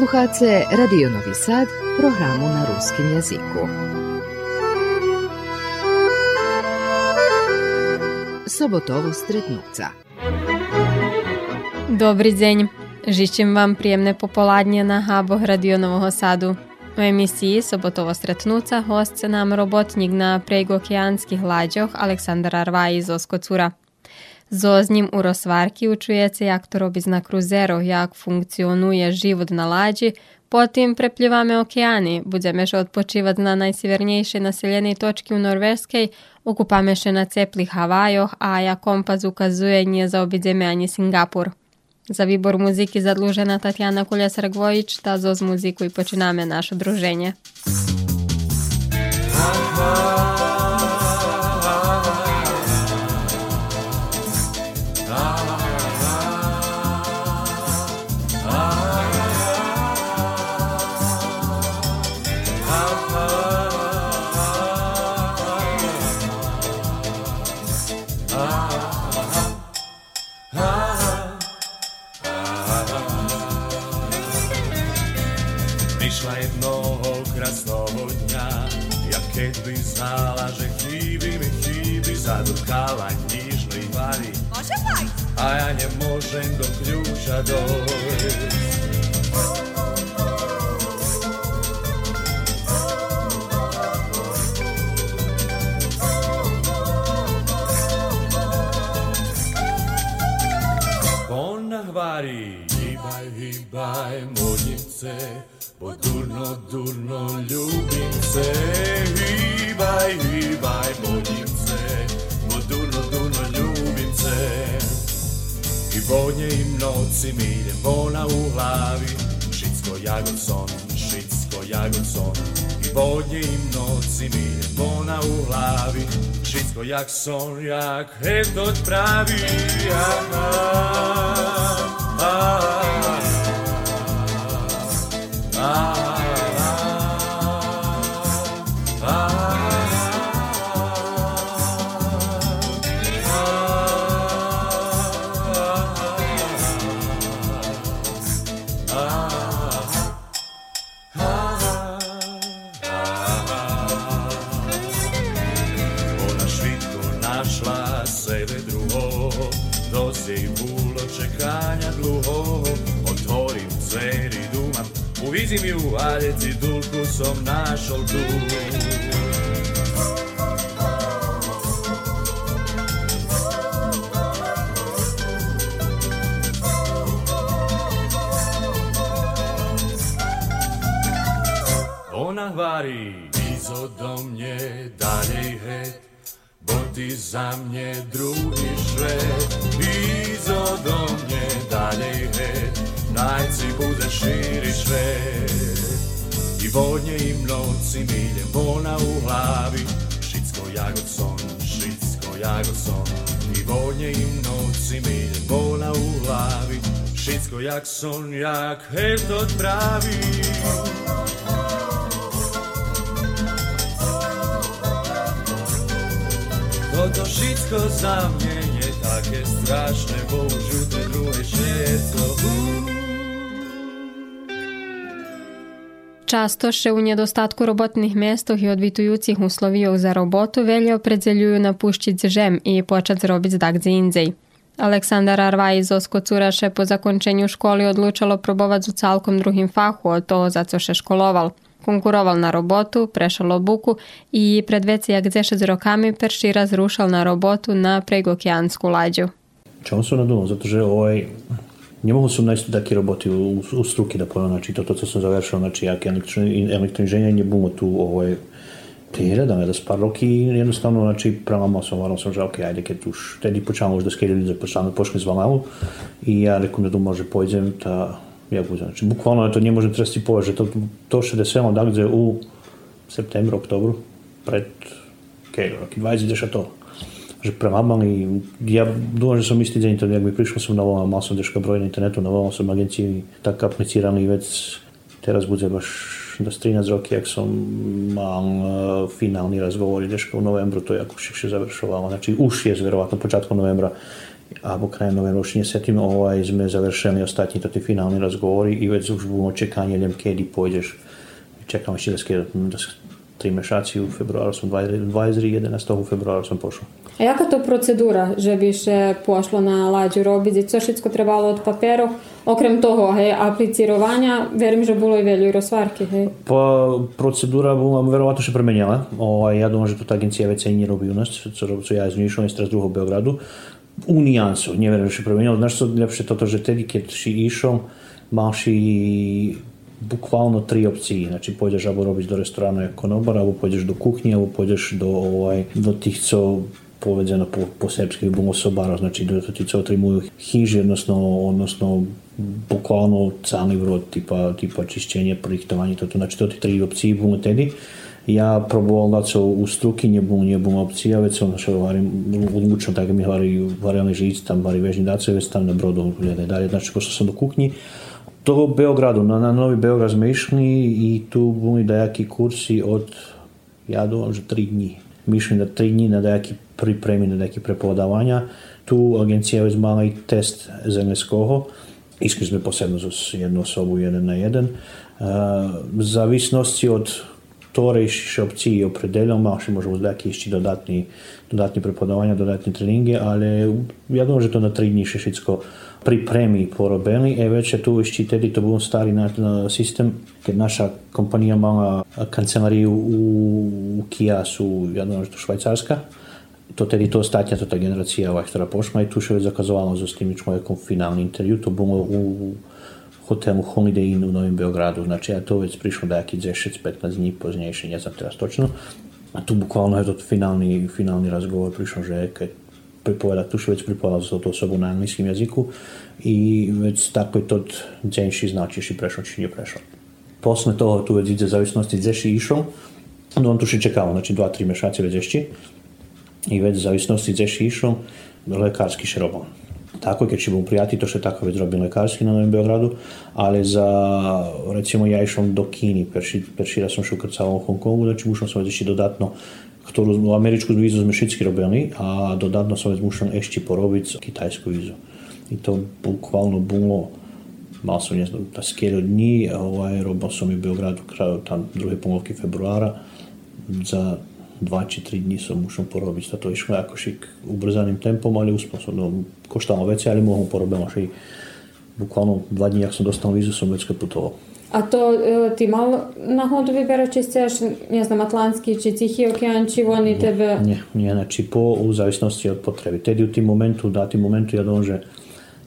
Slušate Radio Novi Sad, programu na ruskim jeziku. Sobotovo stretnuca. Добрий день. Želim vam prijemne popoladnje na Habog Radio Нового Саду. U emisiji Sobotovo stretnuca host se nam robotnik na pregookeanskih lađoh Aleksandar Arvaj iz Oskocura. Zoznjim u Rosvarki učuje se jak to robi na kruzeru, jak funkcionuje život na lađi, Potim prepljivame okeani, budzemeše na najsjevernejšej naseljenoj točki u Norveškej, okupameše na ceplih Havajoh, a ja kompas ukazuje nje za obidzemljanje Singapur. Za vibor muziki zadlužena Tatjana Kuljesar-Gvojić, ta zoz muziku i počiname naše druženje. Aha. Zadrkávať nižnej vary. A ja nemôžem do kľúča dojsť. Ponahvari, hýbaj, hýbaj, modnice, bo durno, durno ljubim se. Hýbaj, hýbaj, modnice, I vodnje i noci mi ide bona u glavi, šicko jagod son, šicko jagod son. I vodnje i noci mi ide bona u glavi, šicko jak son, jak hetot pravi. Aha, aha, Ona dumam, u vizimiju, a ljeci dulku som našol tu. Ona hvari izo do mne dalej het, ty za mne druhý švet. Izo do mne dalej het, najci bude šíri švet. I vodne i v noci mi ide vona u hlavi, šicko jagod son, šicko jagod son. I vodne i v noci mi ide vona u hlavi, šicko jak son, jak hetot pravi. Toto všetko za mne je také strašné, bo u tej druhej Часто ще у недостатку роботних містах і одвітуючих условіях за роботу велі определюю напущить жем і почать зробити так за індзей. Aleksandar Arvaj iz Oskocura še po zakončenju školi odlučalo probovati u calkom drugim fahu od toho za co še školoval. Konkuroval na robotu, prešao obuku i pred veci jak 10 rokami perši raz rušal na robotu na pregokjansku lađu. Čemu som nadumao? Zato že ovaj, ne mogu sam naći takve roboty u, u struki da pojavim, znači to, to co sam završao, znači jak elektroinženjanje bumo tu ovaj, ja da s par roki jednostavno, znači prema sam varom sam že, ok, ajde, keď už tedy počavam už da skeli ljudi počavam počne s vama i ja rekom da tu može ta ja budem, znači bukvalno to ne može tresti povedať, že to, to 60 da gde u septembru, oktobru, pred, okay, roky 20 a to že premamali. Ja dúfam, že som istý deň, to, jak mi prišlo som novo, mal som deška broj na internetu, novo som agencii tak apliciraný vec, teraz bude až do 13 roky, jak som mal uh, finálny razgovor, deška v novembru, to je ako všetko završovalo, znači už je zverovatno počátkom novembra alebo krajem novembra, už nesetím, ovaj, sme završili ostatní to finálne razgovori i već už budemo čekanje, neviem, kedy pôjdeš. Čekam ešte da tri mešaci u februaru som 20, 11. februara som pošao. A jaka to procedura, żeby się poszło na ladzie robić i co wszystko trwało od papierów? Okrem toho, hej, aplicirowania, vjerujem, že bolo i veľa rozvárky, hej. Pa, procedura bola verovatno še premenjala. Ovaj, ja dúfam, že to tá agencia vecej nerobi u nás, co, co ja z Nišu, teraz druho u Beogradu. U nijansu, nie verujem, še premenjala. Znaš, co toto, že tedy, keď si išao, máš i bukvalno tri opcije. Znači, pođeš abo robiš do restorana jako konobar, abo pođeš do kuhnje, abo pođeš do, ovaj, do tih co povedeno po, po srpski bomo sobara, znači do ti co otrimuju hiži, odnosno, odnosno bukvalno celý vrod, tipa, tipa čišćenje, projektovanje, toto, znači to ti tri opcije bomo tedi. Ja proboval da co u struki nie było, nie było opcija, već sam našao varim, odlučno tako mi vari varijalni žic, tam vari vežni dace, već tam na brodu gledaj dalje. Znači, pošto sam do kuhnji, do Beogradu, na, na Novi Beograd sme išli i tu boli dajakí kursy od, ja dúfam, že 3 dní. My išli na 3 dní na dajaký pripremi na neki prepovedavanja. Tu agencija je izmala i test zemeljskoho, iskazno posebno za jednu osobu, jedan na jedan. V zavisnosti od torejše opcije opredeljamo, še možemo zdaj išči dodatni, dodatni prepovedavanja, dodatni treninge, ali ja vjerujem, že to na tri dni še šitsko pripremi porobeni, e već je tu iščiteli, to bo stari naš na sistem, ker naša kompanija ima kancelariju u, u Kijasu, ja znam što švajcarska, to tedy to ostatnia to tá generácia, ktorá pošla i tu še već zakazovala so s tým človekom finálny intervju, to bolo u hotelu Holiday Inn u Novém Beogradu. Znači, ja to već prišlo da jaký 10-15 dní poznejšie, ne znam teraz točno. A tu bukvalno je to finálny, finálny razgovor prišlo, že keď pripovedať, tu već pripovedal za osobu na anglijskom jazyku i već tako to dženši znači či prešao, či nije prešao. Toho tu već ide zavisnosti gdje si išao, onda on tu še znači dva, tri mešaci već ešte i već v zavisnosti ze šišom lekarski šrobom. Tako, ker če bom prijatelj, to je tako već robim lekarski na Novem Beogradu, ali za, recimo, ja išom do Kini, perši, peršira sam še ukrcao u Hongkongu, znači mušam sam već i dodatno ktorú u američku vizu sme všetci robili a dodatno som zmušen ešte porobiť kitajskú vízu. I to bukvalno bolo, mal som ne znam, ta skjelo dní, ovaj, robil som i Beogradu kraju tam druge polovke februara za dva či tri dní som musel porobiť. Toto išlo ako šik ubrzaným tempom, ale uspel som. No, koštalo veci, ale mohol porobiť až bukvalno dva dní, ak som dostal vízu, som večer putoval. A to e, ti mal náhodou vyberať, či chceš, ne znam, Atlantský, či Tichý okeán, či oni tebe... Nie, nie, znači po u závislosti od potreby. Tedy u tým momentu, da tým momentu ja dom, že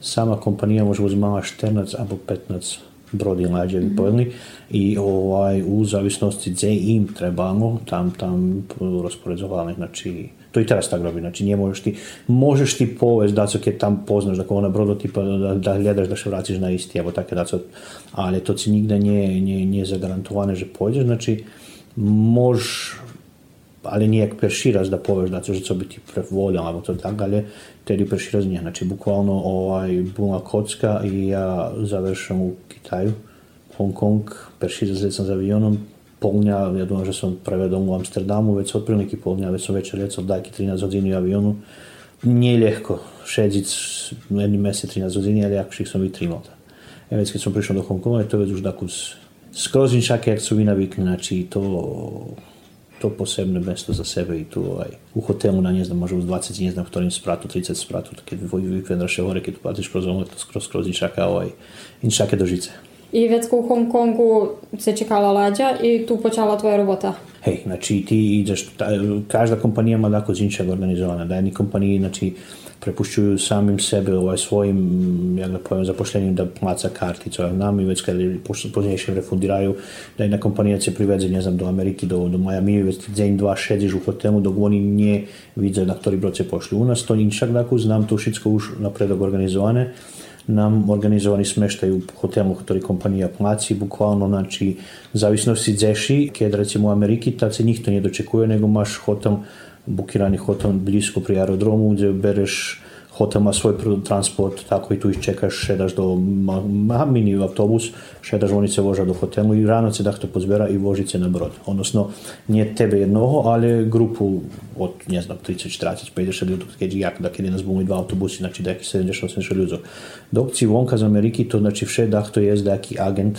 sama kompanija može uzmala 14 alebo 15 brody lađe mm -hmm. i ovaj, u zavisnosti gdje im trebamo, tam, tam rasporedzovali, znači to i teraz tak robi, znači nije možeš ti, možeš ti povest da keď tam poznaš da ona brodo tipa da, da gledaš da se vraciš na isti, evo tako da ali to ci nigde nije, nije, nije zagarantovane, že pođeš, znači možeš ali nijak perširaz da poveš da će co biti prevoljeno, alebo to tak, ali Tedy preširanje. Znači, bukvalno ovaj, puna kocka i ja završam u Kitaju, Hong Kong, prši sam za avionom, polnja, ja dúfam, že som prevedom u Amsterdamu, već od prilike polnja, već som večer lecel dajky 13 hodín v avionu. Nije ljehko šedzit jedni mjesec 13 hodín, ali jakših som vytrinul. E već kad sam prišao do Hong Konga, to već už dakus skroz inšak, jak su vi znači to to posebné mesto za sebe i tu aj u hotelu na ne znam, može uz 20, ne znam, ktorým spratu, 30 spratu, keď vypendraše hore, tu platiš kroz ono, skroz, skroz inšaka, ovaj, inšake do žice. I već u Hong Kongu se čekala lađa i tu počala tvoja robota? Hej, znači ti ideš, ta, každa kompanija ima tako zinčak organizovana, da jedni kompaniji, znači, prepušťujú samým sebe, aj svojim, jak da poviem, zapošljením da placa karticu. A nám već kad poznejšie refundiraju, da jedna kompanija se priveze, ne znam, do Ameriky, do, do Miami, već deň, dva šediš u hotelu, dok oni nie vidze, na ktorý brod se pošli. U nas to ničak tako, znam to všetko už napredok organizovane. nam organizowany smesztaj w hotelu, który kompania płaci bukvalno, znači zawisności dzeši, kiedy recimo Ameryki tacy nikt to nie doczekuje, nego masz hotel, bukirani hotel blisko przy aerodromu, gdzie beresz hotel má svoj transport, tako i tu ih čekaš, šedaš do ma, mini autobus, šedaš oni se voža do hotelu i rano se to pozbera i voži se na brod. Odnosno, nije tebe jednoho, ali grupu od, ne znam, 30, 40, 50 ljudi, keď jak, da kada nas bumi dva autobusi, znači da je 70, 80 ljudi. Dok ci vonka za Ameriki, to znači vše da to je neki agent,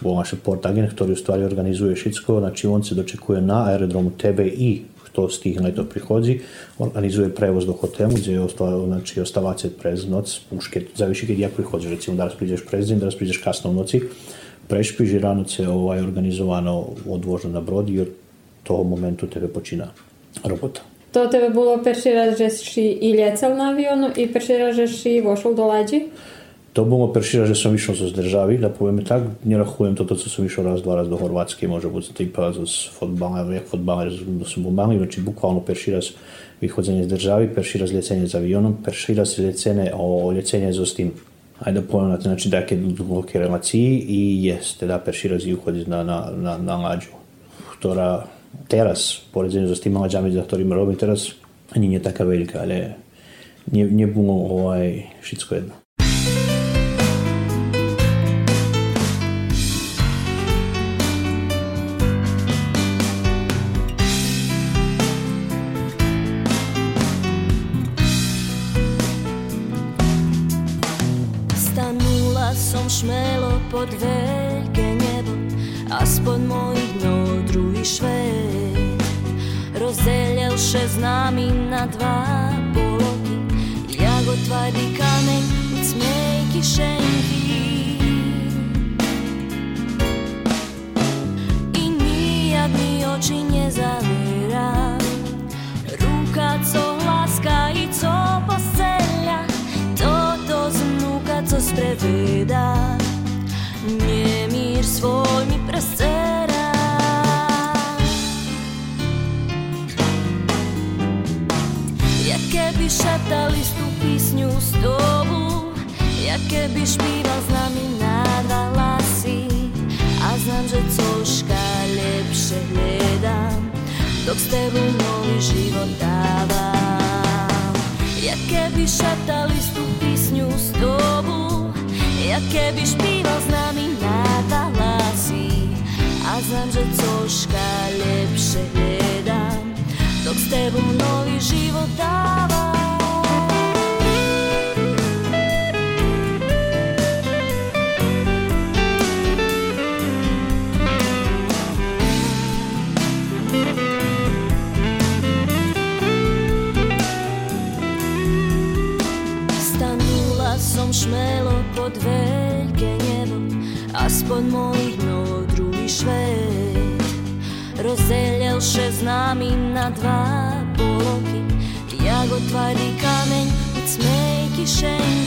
bo naš port agent, ktorý u stvari organizuje šitsko, znači on se dočekuje na aerodromu tebe i kto stigne to prichodzi, organizuje prevoz do hotelu, gdje je ostalo, znači ostavace prez noc, muške, zavisi kad jak prihodzi, recimo danas priđeš prez din, danas priđeš kasno u noci, prešpiš i rano se ovaj, organizovano odvožno na brod i od toho momentu tebe počina robota. To tebe bolo perši raz, že si i ljecal na avionu i perši raz, že si vošol do lađi? to było pierwszy raz, że som išao z državi, da povem tak, nie rachujem to, to co som išao raz, dva raz do Chorvatske, może bo tipa z fotbalem, jak fotbaler z bombami, znači bukvalno pierwszy raz wychodzenie z državi, pierwszy raz lecenie z avionom, pierwszy raz lecenie, o, lecenie z tym ajde pojma, znači znaczy da je dvoke relaciji i jest, jeste da perši razi uhodi na, na, na, na lađu, ktora teraz, poređenje za s tim lađami za ktorima robim teraz, nije taka velika, ali nije, nije bilo ovaj, šitsko jedno. Pod veľké nebo a spod mojich dnov druhý švet. Rozdelil še nami na dva poloky, jako tvrdý kameň, smej kišenky. I nemír svoj mi preserá. Jak keby šeptali tú písňu z dobu, jak keby špíval s nami na dva hlasy. A znam, že coška lepšie hľadám, dok s tebou nový život dávam. Jak keby šeptali tú písňu z dobu, jakie byś piwo z nami nadala si A znam, że cośka lepsze nie dam Dok z tebą nowy život davam marshmallow pod veľké nebo a spod mojich nôh druhý švet. Rozdelil še s nami na dva poloky, jak tvrdý kameň od smej kišenky.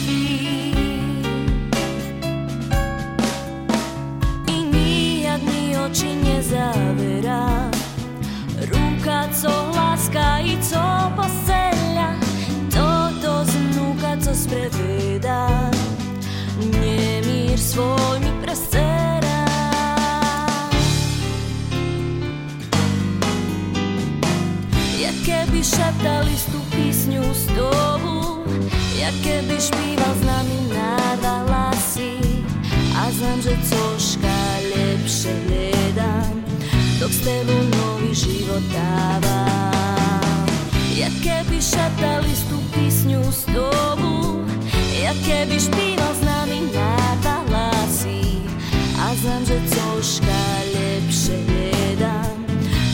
Keby šeptali tú písňu z dobu, jak keby špíval s nami na hlasy. A znam, že coška lepšie hľadám, dok s tebou nový život dávam. Jak keby šeptali tú písňu z dobu, jak keby špíval s nami na hlasy a znam, že coška lepšie hľadám,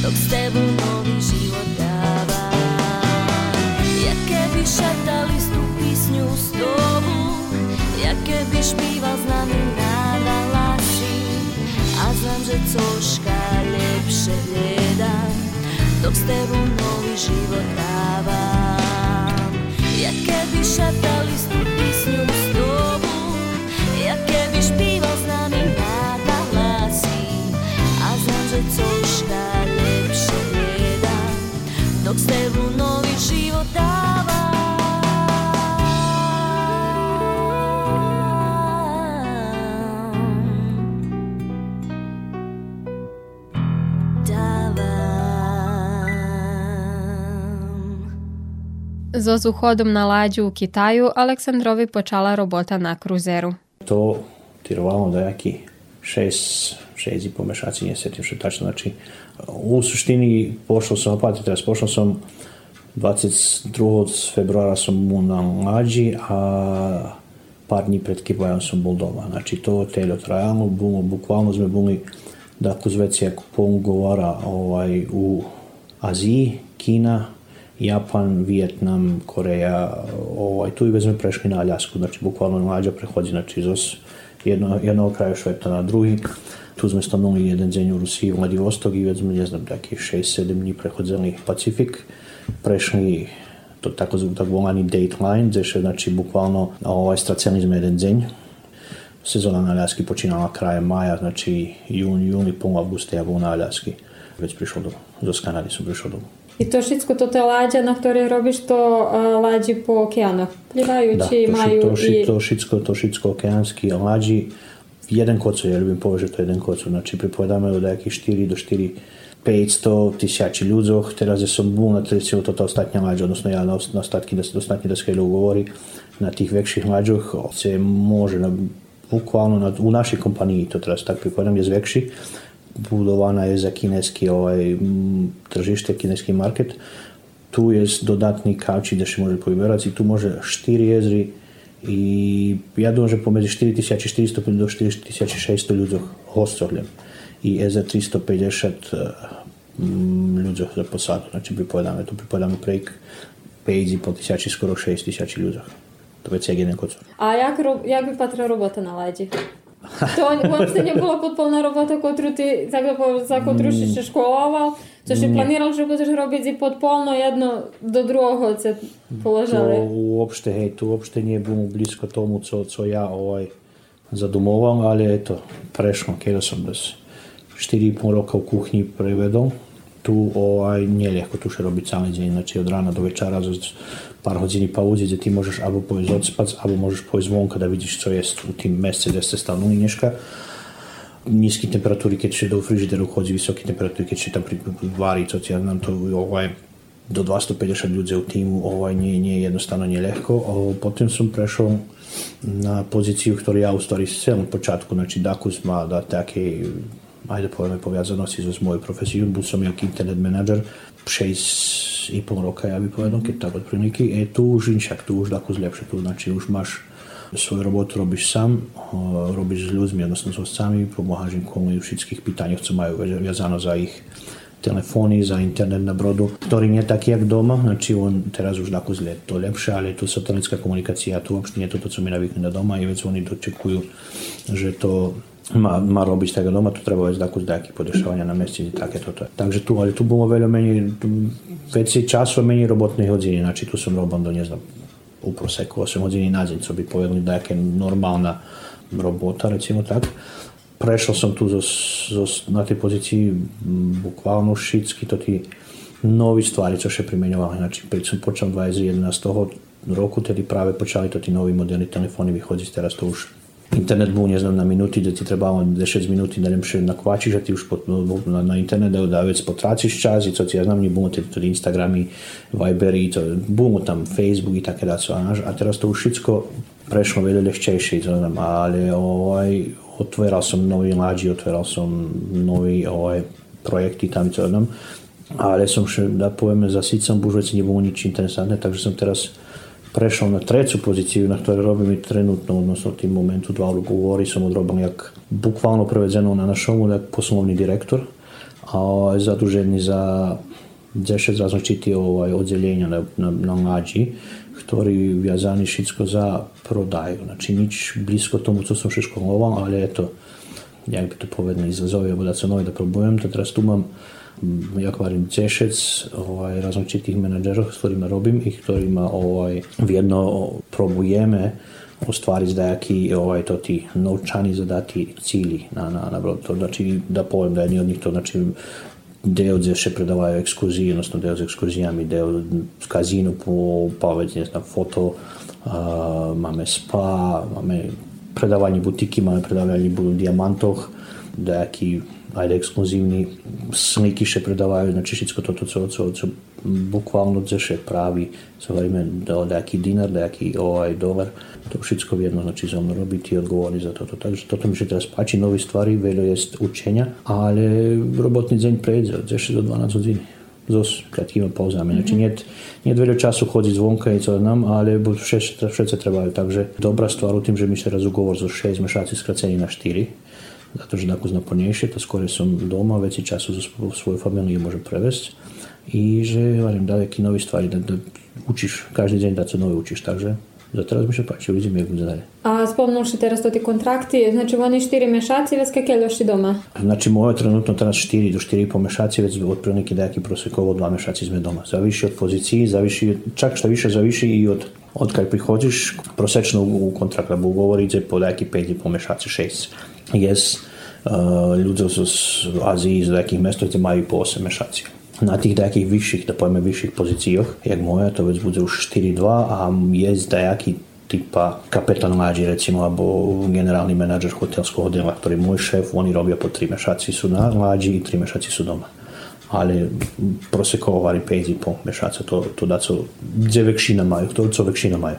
to s tebou nový život dávam. Jak keby šatali tú písňu z dobu, jak keby špíval s nami na hlasy a znam, že coška lepšie hľadám, to s tebou nový život dávam. Jak keby šatali tú písňu z dobu, jak keby špíval s nami na hlasy. A znam, že coška lepšie hľadám, dok s tebou nový život dávam. Zozu hodom na lađu u Kitaju Aleksandrovi počala robota na kruzeru. To tirovalo da jaki 6 šest i po mešaci, nije sjetim što tačno. Znači, u suštini pošao sam opatiti, teraz sam 22. februara sam u na mlađi, a par dni pred Kibajom sam bol doma. Znači, to teljo trajalo, bilo, bukvalno sme bili da dakle, kuzveci jako pol ovaj, u Aziji, Kina, Japan, Vijetnam, Koreja, ovaj, tu i već prešli na Aljasku, znači bukvalno mlađa prehodzi znači, iz jedno, jednog kraja šveta na drugi. Tu sme stanuli jeden deň u Rusiji, Vladivostok i već sme, ne znam, takih 6-7 dní prehodzeli Pacifik. Prešli to tako, tak volaný dateline, gdje znači bukvalno ovaj, straceli sme jeden deň. Sezona na Aljasky počínala krajem maja, znači jún, júni, pol augusta ja bol na Aljasky. Već prišao do, do Kanady som prišao do. I to všetko, to te lađa na ktorej robiš, to uh, lađi po okeanu, plivajući, da, to, maju to, i... to, všetko, to všetko okeanski lađi, jeden kocu, ja ljubim povedať, že to je jeden kocu, znači pripovedáme od nejakých 4 do 4 500 tisíci ľuďoch, teraz ja som bol na recimo toto ostatňa mlađa, odnosno ja na, na ostatky, da, ostatní deske ugovori na tých väčších mlađoch se može na, bukvalno na, u našej kompaniji, to teraz tak pripovedám, je väčší, budowana jest za kineski ovaj, mm, tržište, kineski market. Tu je dodatni kavči da se može poiberać i tu može štiri jezri i ja dążę pomiędzy 4400 do 4600 ludzi hostorlem i jest e, mm, za 350 ludzi za posadu. Znači znaczy, pripadamy, tu pripadamy prek 5 po 1000, skoro 6000 ludzi. To jest jeden kocor. A jak, jak wypatra robota na ledzie? To uopšte nebola podpolná robota, ktorú ty, za, za ktorú si mm. školoval? To si planiral, že budeš robiť i podpolno jedno do druhého se položali? To uopšte, hej, tu uopšte nie bolo blízko tomu, co, co ja ovaj zadumoval, ale eto, prešlo, keď som bez 4,5 roka u kuchni prevedol. Tu ovaj, nije lehko tu še celý deň, znači od rána do večera par hodiny pauzy, gdje ti možeš abo pojsť odspac, abo možeš pojsť zvonka da vidiš co jest u tim mjesece gdje ste stavnuli nješka. Niski temperaturi keď će do frižideru chodzi, visoki temperaturi keď će tam vari, co ti ja znam to ovaj, do 250 ľudí u týmu ovaj, nie, nie je jednostavno nie ľahko. Potom som prešiel na pozíciu, ktorú ja u stvari celom počátku, znači Dakus má da také ajde povieme poviazanosti s mojou profesiou, bol som jak internet manažer 6,5 roka, ja by povedal, keď tak otprilike. E tu už inšak, tu už takú zlepšie, tu znači už máš svoju robotu robíš sám, robíš s ľuďmi, odnosno s hostcami, pomáhaš im kvôli všetkých pýtaniach, co majú viazano za ich telefóny, za internet na brodu, ktorý nie je taký jak doma, znači on teraz už takú zle to lepšie, ale tu satelická komunikácia, tu uopšte nie je to, co mi navykli na doma i vec oni dočekujú, že to má, má robiť tak doma, tu treba ísť takú nejaké podešovania na meste, také toto. Takže tu, ale tu bolo veľa menej veci času menej robotnej hodiny, znači tu som robil do, neznam, u proseku 8 hodiny na deň, co by povedali nejaká normálna robota, recimo tak. Prešiel som tu zo, zo, na tej pozícii bukvalno všetky to tí noví stvari, čo še primeňovali. Znači, som počal 2011 toho roku, tedy práve počali to tí noví moderní telefóny vychodziť, teraz to už internet bol, ne znam, na minuty, da ti trebalo 10 minuti da še nakvačiš, a ti už pot, na, na internet da, da već potraciš čas i co ti ja znam, było te, to Instagrami, to, było tam Facebook i také daco, a teraz to už všetko prešlo veľa ľahčejšie, to znam, ale ovaj, otveral som nový lađi, otveral som nový ovaj, projekty tam, co znam, ale som še, da povieme, za sicom bužoveci nebolo nič interesantné, takže som teraz prešao na treću poziciju na ktorej robim i trenutno, odnosno u tim momentu dva ugovori sam odrobil jak bukvalno prevedeno na našomu jak poslovni direktor, a zaduženi za 10 različitih ovaj, odjeljenja na, na, na mlađi, ktorí viazani všetko za prodaju. Znači nič blisko tomu, co som še školoval, ale je to, jak by to povedali, izazove, da sa nové da probujem, to teraz tu mám ja kvarim Češec, ovaj, različitih menadžerov, s ktorými robím i ktorými ovaj, vjedno probujeme ostvariti dajaký ovaj, to ti novčani zadati cíli na, na, na brod. To znači da poviem da jedni od njih to znači deo gdje še predavaju ekskurzije, odnosno deo s ekskurzijami, deo kazinu po, pa već ne znam, foto, uh, máme spa, máme predavanje butiky, máme predavanje diamantoch, dajaký ajde exkluzívny sliky še predávajú, znači všetko toto, co, co, co bukvalno dzeše pravi, sa hovoríme nejaký dinar, nejaký ovaj dolar, to všetko jedno, znači za mnou robí, ti odgovorni za toto. Takže toto mi še teraz páči, nové stvari, veľa je učenja, ale robotni deň prejde od 10 do 12 hodiny. Zos kratkými pauzami. Znači, mm -hmm. niet veľa času chodiť zvonka i co ale všetci, trebajú. Takže dobrá stvar u tým, že mi teraz ugovor zo 6 mešaci skracení na 4 zato że nakład naporniejszy, to skoro są doma, więcej czasu za swoją familię może przeweźć i że ja, varim dalekie nowe stvari, da, da učiš, każdy dzień da co nowe učiš, także za teraz muszę patrzeć, widzimy jak będzie dalej. A wspomniałeś teraz o te kontrakty, znaczy oni 4 miesiące, więc jakie jeszcze doma? Znaczy moje trenutno teraz 4 do 4,5 miesiące, więc od prilike dajaki prosjekovo 2 miesiące sme doma. Zavisi od pozycji, zavisi, čak što više zavisi i od od kad prihođiš, prosečno u kontrakt, da bo ugovori, po dajaki 5,5 miesiące, 6 Yes, uh, ľudia z Aziji, z nejakých mest, kde majú po 8 mešaci na tých nejakých vyšších, da pojme vyšších pozíciách, jak moja, to vec bude už 4-2 a je dajaký typa kapetán mláči, recimo, alebo generálny manažer hotelského dela, ktorý môj šéf, oni robia po 3 mešaci sú na mláči i 3 mešaci sú doma. Ale prosekovali 5,5 mešaca, to, to dá co, kde vekšina majú, to co vekšina majú.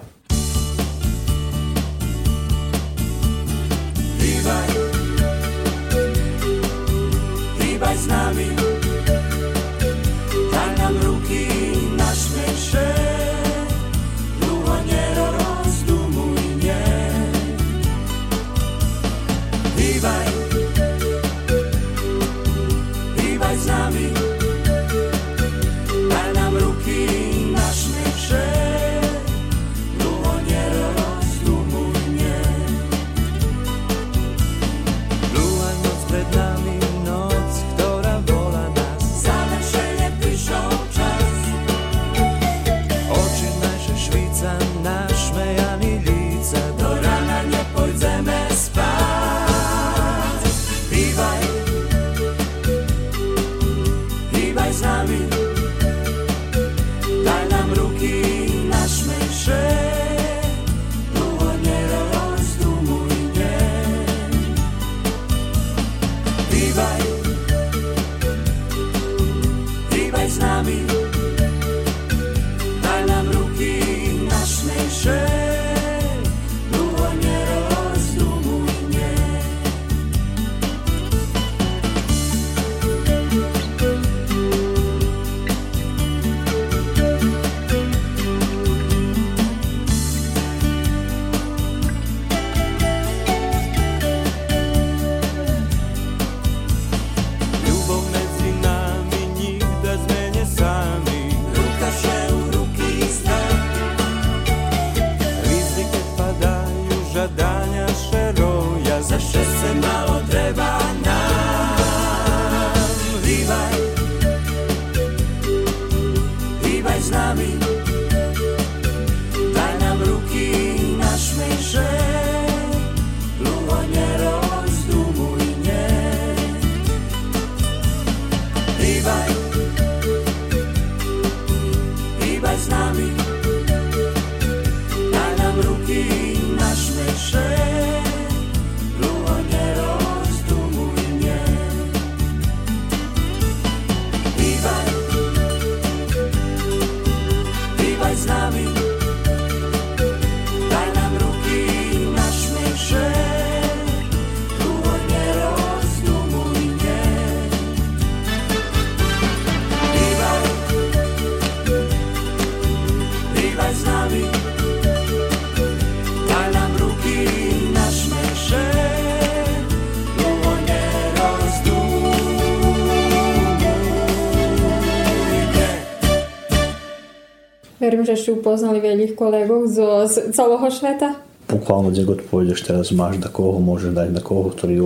Že ste upoznali veľých kolegov zo, z celého sveta. Bukvalno gdje god pôjdeš teraz máš da koho môže dať, da koho, ktorý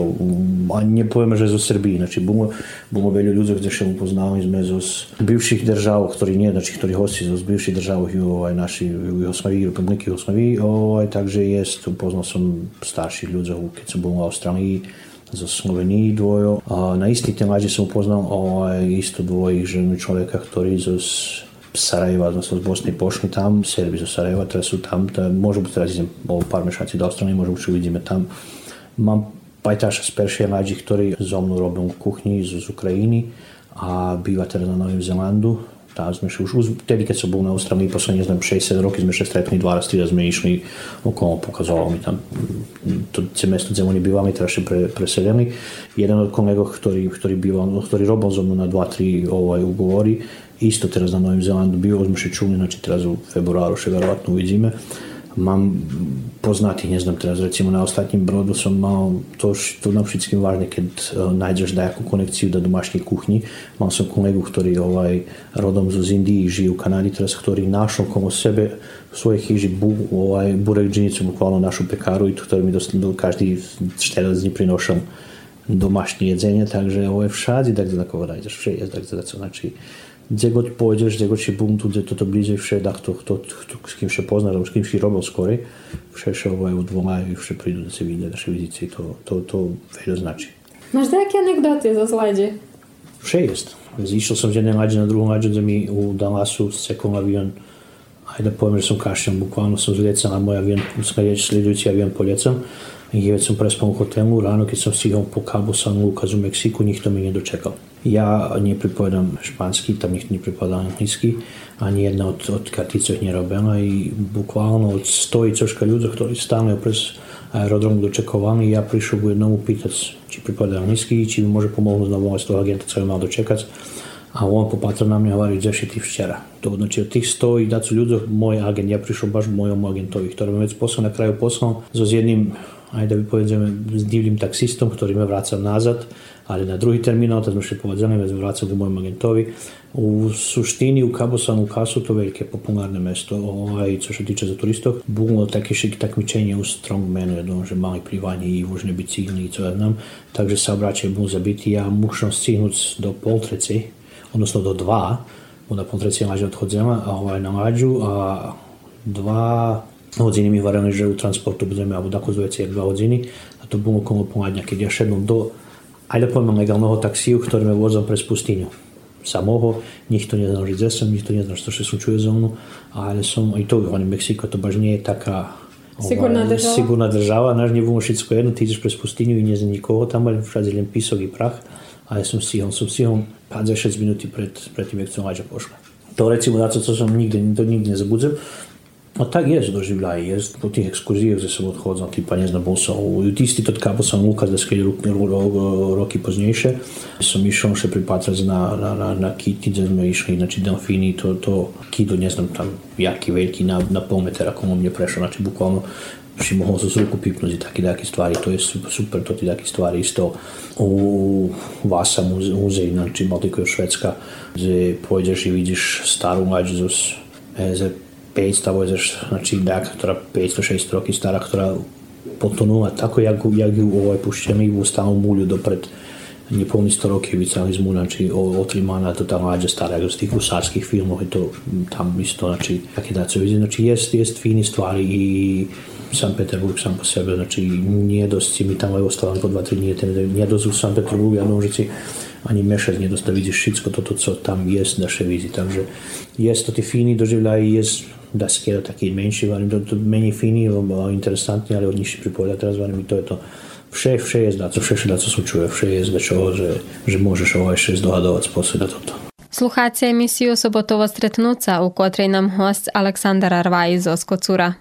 a nepovieme, že zo Srbiji, znači bumo, bumo veľa ľudí, kde še upoznali sme zo bivších držav, ktorí nie, znači ktorí hosti zo bivších držav, aj naši Jugoslavii, republiky Jugoslavii, aj, takže jest, upoznal som starších ľudí, keď som bol v Austrálii, zo Slovenii dvojo. A na istý ten som upoznal aj isto dvojich ženu človeka, ktorý zo Sarajeva, odnosno z Bosny pošli tam, Serbi zo Sarajeva, teraz sú tam, tá, môžu byť teraz idem o pár mešaci do Austrálii, možno už uvidíme tam. Mám pajtaša z Peršia mladí, ktorý so mnou robil v kuchni z, z Ukrajiny a býva teraz na Novém Zelandu, Tá, sme už, už vtedy, keď som bol na Austrálii posledne, znam, 60 roky sme sa stretli 12 a sme išli okolo, pokazalo mi tam to mesto, kde oni bývame, teraz pre, preselení. Jeden od kolegov, ktorý, ktorý, býval, ktorý robil zo mnou na 2-3 ovaj, ugovori, isto teraz na Novém Zelandu bio, sme še čuli, znači teraz u februáru še verovatno uvidíme mám poznatých, neznám teraz, recimo na ostatním brodu som mal to, to na všetkým vážne, keď uh, nájdeš nejakú konekciu do domášnej kuchni. Mal som kolegu, ktorý ovaj, rodom z Indii žije v Kanade teraz, ktorý našol komu sebe v svojej chyži bu, ovaj, burek džinicu, bukvalno našu pekaru i ktorý mi dost, každý 4 dní prinošal domašné jedzenie, takže ovaj, všade tak tako nájdeš, všade tak tak znači gdje gdzie pójdziesz, gdzie się buntu, gdzie to, to bliżej, wsze da tak, kto, kto, kto, z kim się poznasz, albo z kim się robił skory, wsze się ovaj, udwomają i wsze przyjdą do ciebie na nasze wizycje, to, to, to wiele znaczy. Masz takie anegdoty ze zładzie? Wsze jest. Zišao sam s jedne na drugu mlađu da mi u Dallasu sekom avion, ajde da pojem jer sam kašljan, bukvalno sam zlecam, a moj avion, uskaj već sljedujući avion poljecam. I već sam prespao u hotelu, rano kad sam stigao po Cabo San Lucas u Meksiku, njih to mi nije dočekao. Ja nepripovedám španský, tam nikto nepripovedá anglicky, ani jedna od, od kartice nerobila. I bukvalno od stojí coška ľudí, ktorí stále pres aerodromu dočekovaní, ja prišiel k jednomu pýtať, či pripovedá anglicky, či mi môže pomôcť znovu z toho agenta, co mal dočekať. A on popatril na mňa hovorí, že ty včera. To znači od tých 100 i ľudí, môj agent, ja prišiel baš mojom agentovi, ktorý mi vec poslal na kraju poslal so s jedným aj da bi povedzme s divným taxistom, ktorý me vracal nazad ali na drugi terminal, tad smo še povedzali, me vracali u mojom agentovi. U suštini u Cabo San Lucasu to velike popularne mesto, ovaj, co se tiče za turistov, bilo také šik takmičenje u strongmanu, jedno, že mali plivanje i vožne bicikli i co ja znam, takže sa obraćaju mu za biti, ja mušam stihnut do poltreci, odnosno do dva, onda poltreci lađe odhodzema, a ovaj na lađu, a dva hodiny mi varili, že u transportu budeme, alebo tako zovece, dva hodiny, a to bolo okolo pomadňa, keď ja šednom do poviem legálneho taxiu, ktorý me vozil pre pustyňu. Samého, nikto neznal žiť zesem, nikto neznal, što se slučuje zónu, ale som, aj to, oni Mexiko, to baš nie je taká Sigurná država. Sigurná država, náš nebolo všetko jedno, ty ideš pre pustyňu i nie nikoho, tam boli všade len písok i prach, ale som stihol, som stihol 5-6 minúty pred, pred tým, jak som Laďa pošla. To recimo na to, co som nikdy, to nikdy nezabudzem, No, tak jest doživljaj. Jaz po teh ekskurzijah zdaj sem odhodil, ki pa ne znam bosov. V tisti tudi kabo sem Luka, da skaj roki poznejše, sem išel še pripatrat na, na, na, na kiti, da smo išli na Čidanfini, to, to kido, ne znam tam, jaki veliki, na, na pol metera, komu mi je prešel, znači bukvalno si mogao sa ruku pipnuti takve takve stvari, to je super, to ti takve stvari isto u Vasa muzej, znači Baltiko je Švedska, gdje pođeš i vidiš staru mlađu, e, 500 znači dak, ktorá 500-600 roky stará, ktorá potonula tako, jak, jak ju ovaj pušćemi u stavom mulju do pred nepolni 100 roky vycahizmu, znači otrimana to ta mlađa stara, iz tih husarskih filmov i to tam isto, znači, kakve da se vidi, znači, jest, jest fini stvari i San Peterburg sam po sebe, znači, nije dosci, mi tamo evo stavljamo po dva, tri dnije, nije dosci u San Peterburgu, ja ne možete ani mešać, nije dosta vidiš šitsko to, to, co tam jest, da še vidi, takže jest to ti fini doživljaj, jest da skjera taký menší, varím, to, to menej fíny, lebo interesantný, ale od nich si pripovedať teraz, varím, to je to vše, vše je zdá, vše, vše, co slučuje, vše je z čoho, že, že môžeš ovo ešte zdohadovať spôsob na toto. Slucháte emisiu Sobotovo stretnúca, u kotrej nám host Aleksandar Arvaj zo Skocura.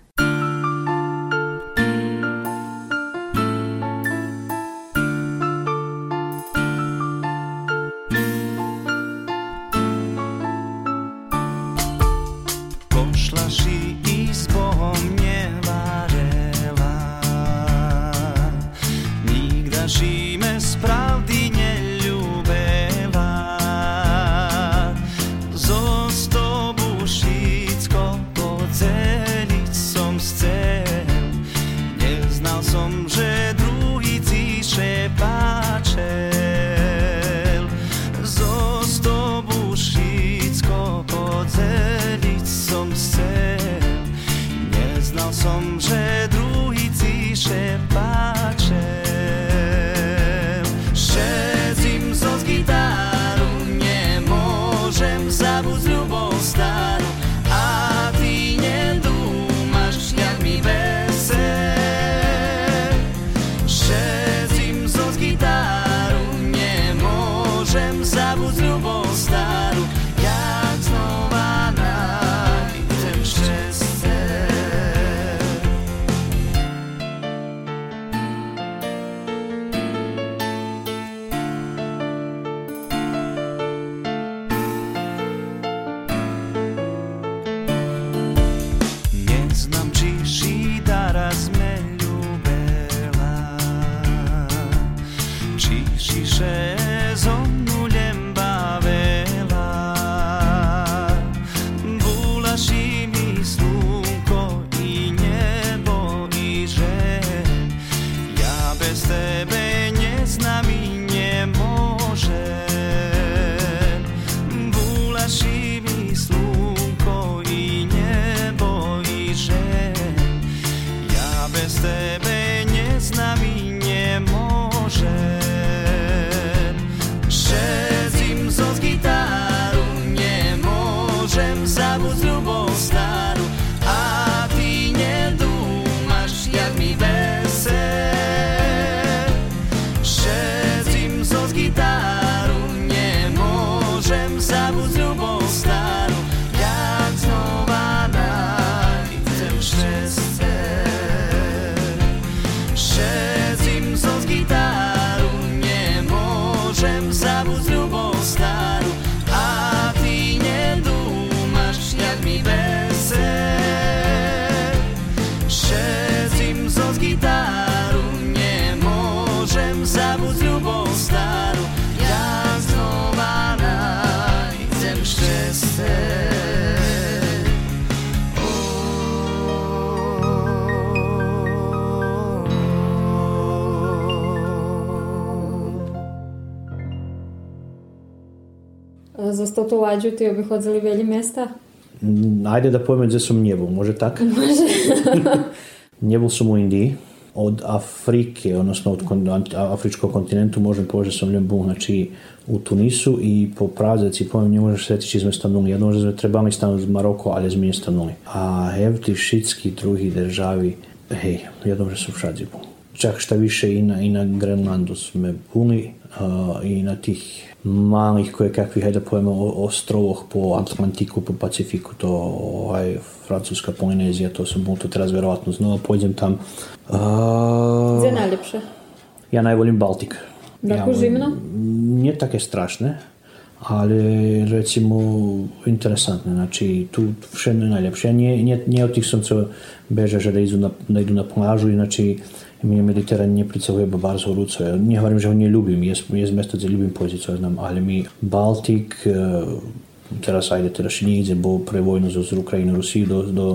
Odnosno to ulađuti i bih odzeli mjesta? Mm, ajde da pojme gdje sam njevo, može tak? Može. njevo sam u Indiji, od Afrike, odnosno od afričkog kontinentu možem pože sam ljubu, znači u Tunisu i po pravzaci pojem ne možeš setići izme stanuli. Jedno možeš izme trebali stanu iz Maroko, ali izme stanuli. A evti šitski drugi državi, hej, jedno možeš su všadzi bom. Čak šta više i na, i na Grenlandu sme boli uh, i na tih malih koje kakvih, hajde da pojemo, o- ostrovoch po Atlantiku, po Pacifiku, to ovaj, Francuska Polinezija, to sam to teraz verovatno znova pojdem tam. Uh, Gdje najljepše? ja najvolim Baltik. Tako ja, zimno? Nije také strašne, ali recimo interesantne, znači tu vše je najljepše. Ja nije, nije, nije od tih beže, že da idu na, da idu na plažu, inači mi Mediteran nie pricahuje bardzo horúco. Ja nehovorím, že ho neľúbim, je, je mesto, kde ľúbim pojsť, co ja znam, ale mi Baltik, e, teraz ajde teda še nejdze, bo pre vojnu z Ukrajiny, Rusiji do, do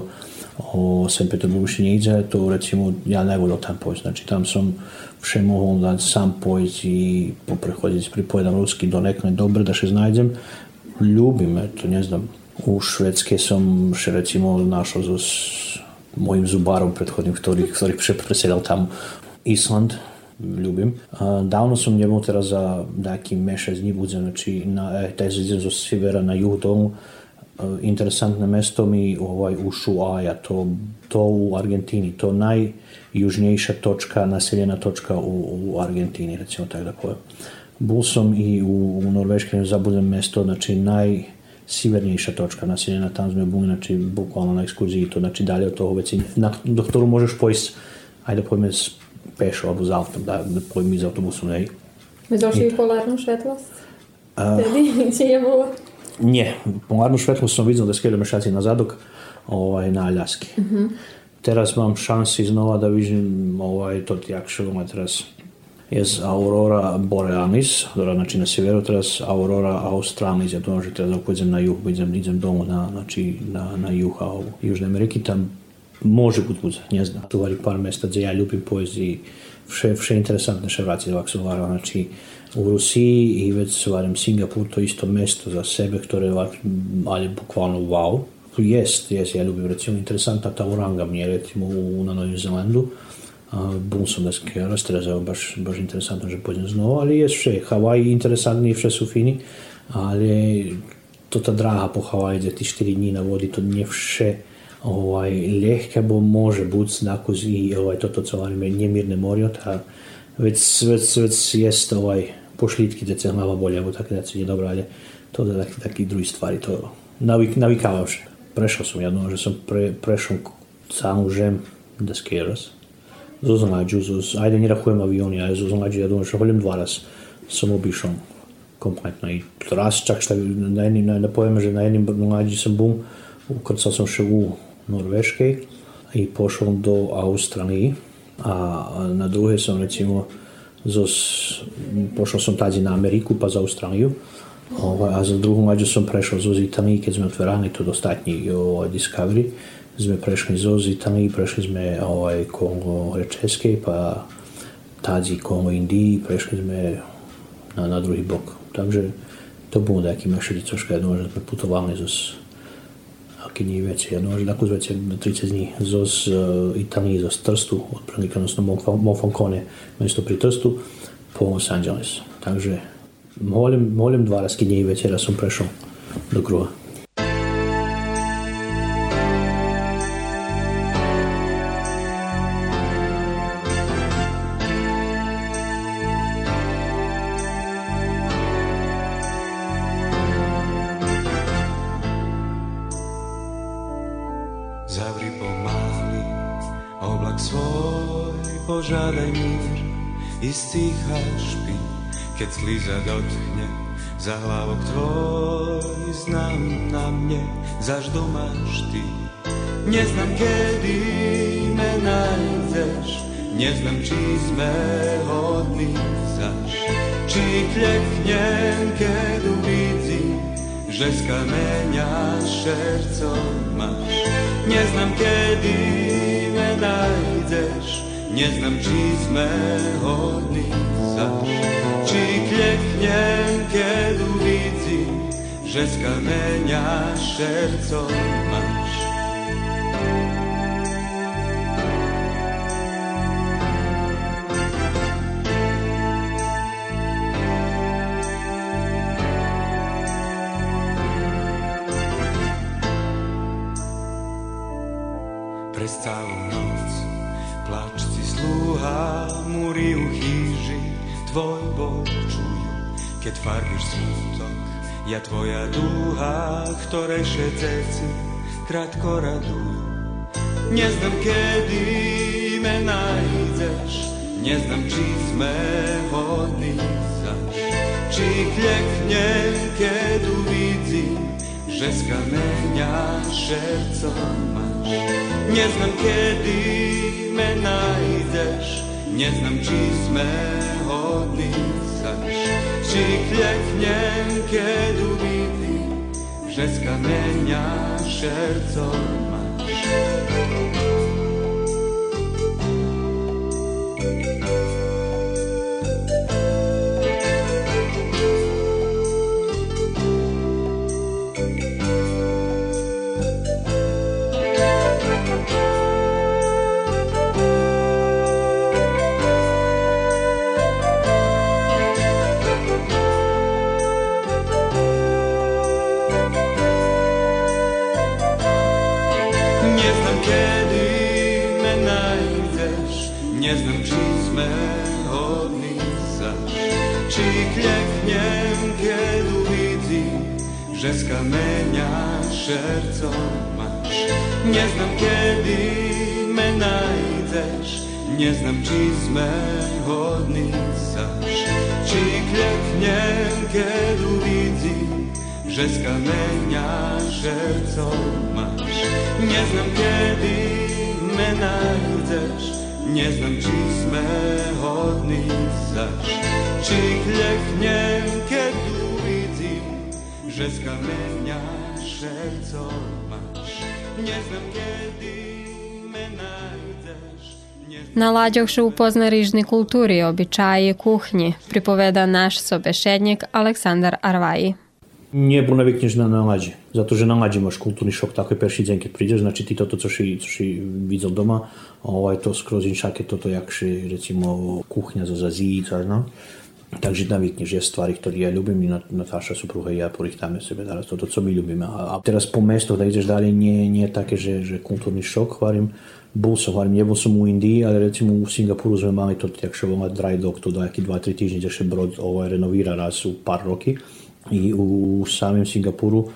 o St. Peterburgu še nejdze, to recimo ja najvolil tam pojsť. Znači tam som vše mohol dať sám pojsť i poprechodiť, pripovedam rusky do nekne dobre, da še znajdem. Ľúbim, to ne. U Švedske som še recimo našao s mojim zubarom prethodnim, ktorý, ktorý presedal tam Island, ljubim. Davno sam njemu tera za neki mešaj dni budze, znači na, eh, taj zidzen zo na jug domu, eh, interesantno mesto mi ovaj, u Šuaja, to, to u Argentini, to najjužnijša točka, naseljena točka u, u Argentini, recimo tako da koje. Bul sam i u, u norveškim zabudem mesto, znači naj, sjevernejša točka naseljena Tanzme Bung, znači bukvalno na ekskurziji to, znači dalje od toga već na, doktoru možeš pojis, ajde pojme s pešo, albo za autom, da, da pojmi za autobusom, ne. Me došli i polarnu švetlost? A, Tedi, či je bilo? Nje, polarnu švetlost sam vidio da skedo mešaci na zadok, ovaj, na Aljaski. Uh -huh. Teraz mam šansi znova da vidim ovaj, to jak šeloma teraz je Aurora Borealis, ktorá znači na severu, teraz Aurora Australis, ja to že teraz pôjdem na juh, idem, idem domu na, znači, na, na juh a u Južnej Ameriky, tam može bud bude, ne znam. Tu vari par mesta gdje ja ljubim poeziji, vše, vše interesantne še vraci ovak su varao, znači u Rusiji i već su varem Singapur, to isto mesto za sebe, ktoré ovak, ali bukvalno wow. Jest, jest, ja ljubim recimo interesantna ta oranga mi je recimo u, na Novom Zelandu, teraz je baš, baš interesantno, že pôjdem znovu, ale je vše, Hawaii interesantní, vše sú fini, ale to tá dráha po Hawaii, kde tí 4 dní na vodi, to nie vše ovaj, ľahké, bo môže buď nakús i ovaj, toto, co varíme, nemírne morio, tá vec, vec, vec jest ovaj, pošlítky, kde sa hlava boli, alebo také veci je dobré, ale to je taký, taký druhý stvari, to navyk, navykávam vše. Prešiel som jedno, že som pre, prešiel celú žem desky raz زوز ناجو زوز عادي نيرا خويم افيون يا زوز ناجو يدون شغل مدوارس sem obišao kompletno i raz čak šta na jednim, na, na pojem, že na jednim mlađi sam bum, ukrcao sam še u Norveškej i pošao do Australiji, a na druge sam recimo zos, pošao sam tazi na Ameriku pa za Australiju, Ovo, a za drugu mlađu sam prešao zoz Italiji kad smo otverali to dostatnji ovaj, Discovery. Sme prešli zoz Italiji, prešli sme ovaj, Kongo Českej, pa tadzi Kongo Indiji, prešli sme na, na druhý bok. Takže to bolo nejaký našli troška jedno, že sme putovali zoz aký veci. Jedno, že takú veci 30 dní zo z Italii, zo z Trstu, otprilike, odnosno Monfalcone, mesto pri Trstu, po Los Angeles. Takže molim, molim dva razki dní večera som prešiel do kruha. Keď slíza dotkne za hlavok tvoj, znam na mne, zaž domáš ty. Neznam, kedy me nájdeš, neznam, či sme hodní zaž, či kleknem, keď uvidím, že z kameňa šercom máš. Neznam, kedy me nájdeš, neznam, či sme hodní zaž. Či kleknem, keď uvidím, že z kameňa šercom máš. Keď farbíš smutok. Ja tvoja dúha, ktorej všetci krátko radujú. Neznam, kedy me nájdeš, neznam, či sme hodní zaž. Či kleknem, keď uvidím, že z kameňa šercom máš. Neznam, kedy me nájdeš, neznam, či sme hodní zaž. przyklęknę, kiedy widzę, że z kamienia serce masz. Že z kameňa šercom máš. Neznam, kedy me nájdeš, neznam, či sme hodní zaž. Či kleknem, keď uvidím, že z kameňa šercom máš. Neznam, kedy me nájdeš, neznam, či sme hodní zaž. Či kleknem, keď uvidím, że z kamienia serco masz. Nie znam kiedy me najdziesz. Na Lađoše upozna rižni kulturi, običaji i kuhnji, pripoveda naš sobešednjak Aleksandar Arvaji. Nie, bo nawykniesz na, na ladzie. Za to, że na ladzie masz kulturny szok taki pierwszy dzień, kiedy przyjdziesz, znaczy ty to, to co się, co się widzą doma, ovaj, to skroz inszakie to, to jak się, recimo, kuchnia z Azji, no. Takže navikneš, je stvari, ktoré ja ľubím i Natáša supruha ja porichtáme sebe teraz toto, co my ľubíme. A teraz po mestoch, da ideš dalje, nie, nie také, že, že kulturni šok, hvarim, bol som, hvarim, nebol som u Indii, ale recimo u Singapuru sme mali to, jak še volá dry dog, to da jaký 2-3 týždne, že brod ovaj, renovíra raz u par roky. I u samim Singapuru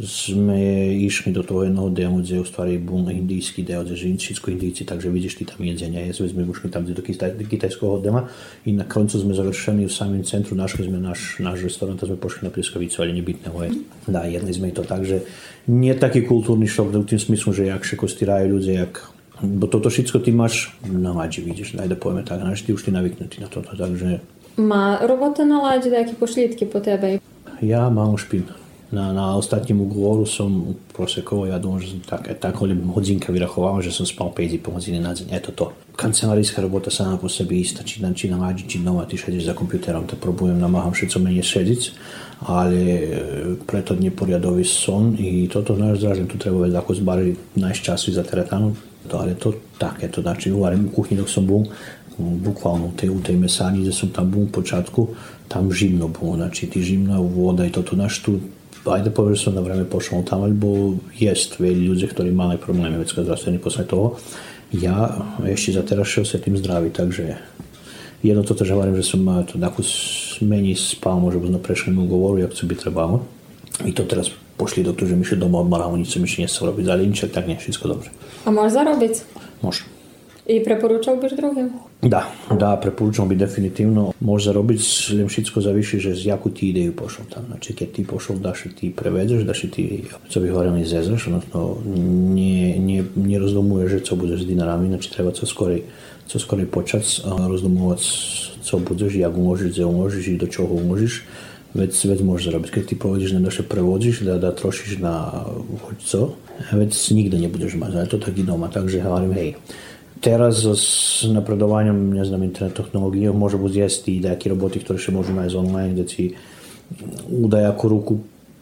sme išli do toho jednoho je u stvari bol indijský žijú všetko indíci, takže vidíš ty tam jedzenia, jesme sme ušli tam do kitaj, kitajského dema i na koncu sme završeni u samim centru, našli sme náš, náš restaurant a sme pošli na pljeskavicu, ali nebytného je. Da, jedli sme i to tak, že nie taký kultúrny šok, v tým smyslu, že jak še kostiraju ľudia, jak Bo toto všetko ty máš na lađi, vidiš, daj da pojme tak, znaš, ti už ti naviknuti na toto, takže Má robota na lađi nejaké pošlítky po tebe? ja mám špin. Na, na ostatním ugovoru som prosekoval, ja dúfam, že som tak, tak hodinka vyrachoval, že som spal 5,5 hodiny na deň. Je to to. Kancelárijská robota sama po sebe istá, či, či na lađi, či doma, ty šediš za kompjuterom, to probujem, namáham všetko menej sediť, ale e, preto neporiadový son i toto náš zražem, tu treba vedieť, ako zbari časy za teretanu, to, ale to také, to znači, uvarím u dok som bol, bukvalno u tej, u tej mesarni gde som tam bol u počátku, tam živno bolo, znači ti živna voda i toto naš tu ajde powiedzmy na vreme pošao tamo, bo jest wielu ludzi, którzy mają problemy već zdravstveni posle toho. Ja jeszcze za teraz się tym zdrawi, także jedno to też uważam, że sam to jako mniej spał, może na przeszłym ugovoru, jak sobie trwało. I to teraz poszli doktorzy mi się doma odmalało, nic mi się nie chce robić, ale niczego tak nie, wszystko dobrze. A możesz zarobić? Można. I preporúčal byš druhým? Da, da, preporučam bi definitivno. Može zarobiť, len všetko zaviši, že z jaku ti ideju pošao tam. Znači, keď ti pošao da še ti prevedeš, da še ti, co bi hovorili, zezaš, odnosno nie, nie rozdomuješ, že co budeš s dinarami, znači treba co skorej, co skorej počať a rozdomovať, co budeš, jak umožiš, gde umožiš i do čoho umožiš. Vec, vec môžeš zarobiť. Keď ty povedeš, ne da še prevodíš, da, da trošiš na hoď co, vec nikde nebudeš mať. A to tak i doma. Takže hovorím, hej, teraz s napredovanjem, ne znam, internet tehnologije može biti jesti i neki roboti koji še možu najti online, gdje ti udaj ako ruku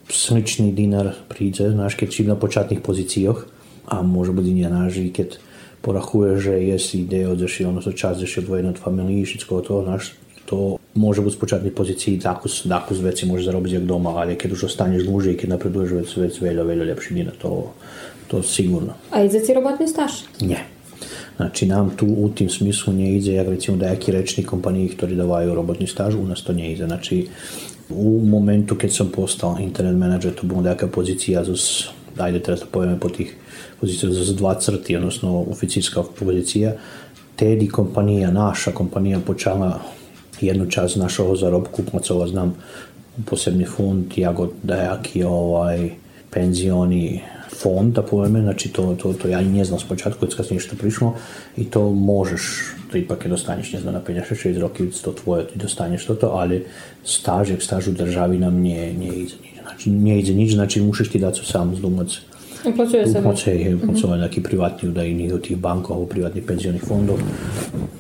slični dinar príde, znaš, keď si na počátnych pozíciách a môže byť iný náš, i keď porachuje, že je si ide od zeši, ono čas zeši odvojené od familii, všetko to, znaš, to môže byť z počátnych pozícií, takú, takú z veci môže zarobiť jak doma, ale keď už ostaneš dlhšie, keď napreduješ vec, vec veľa, veľa lepší dinar, to, to sigurno. A ti robotný staž? Nie. Znači nam tu u tim smislu nie ide, jak recimo da jaki rečni kompaniji ktori davaju robotni staž, u nas to nie ide. Znači u momentu kad sam postao internet menadžer, to bude neka pozicija za ajde teraz to pojme po tih pozicija za dva crti, odnosno oficijska pozicija, tedi kompanija, naša kompanija počala jednu čas našao zarobku kupaca, znam posebni fond, ja go dajaki ovaj, penzioni, fond, da poveme, znači to, to, to ja i ne znam s početku, kad kasnije što prišlo i to možeš, to ipak je dostaneš, ne znam, na 56 roki, to tvoje, ti dostaneš to, to ali staž, jak staž u državi nam nije, nije ide nič. Znači, nije ide nič, znači mušiš ti dati sam zdumac. Uplaćuje se. Uplaćuje je uplaćuje neki privatni udajni od tih bankov, privatnih penzionih fondov.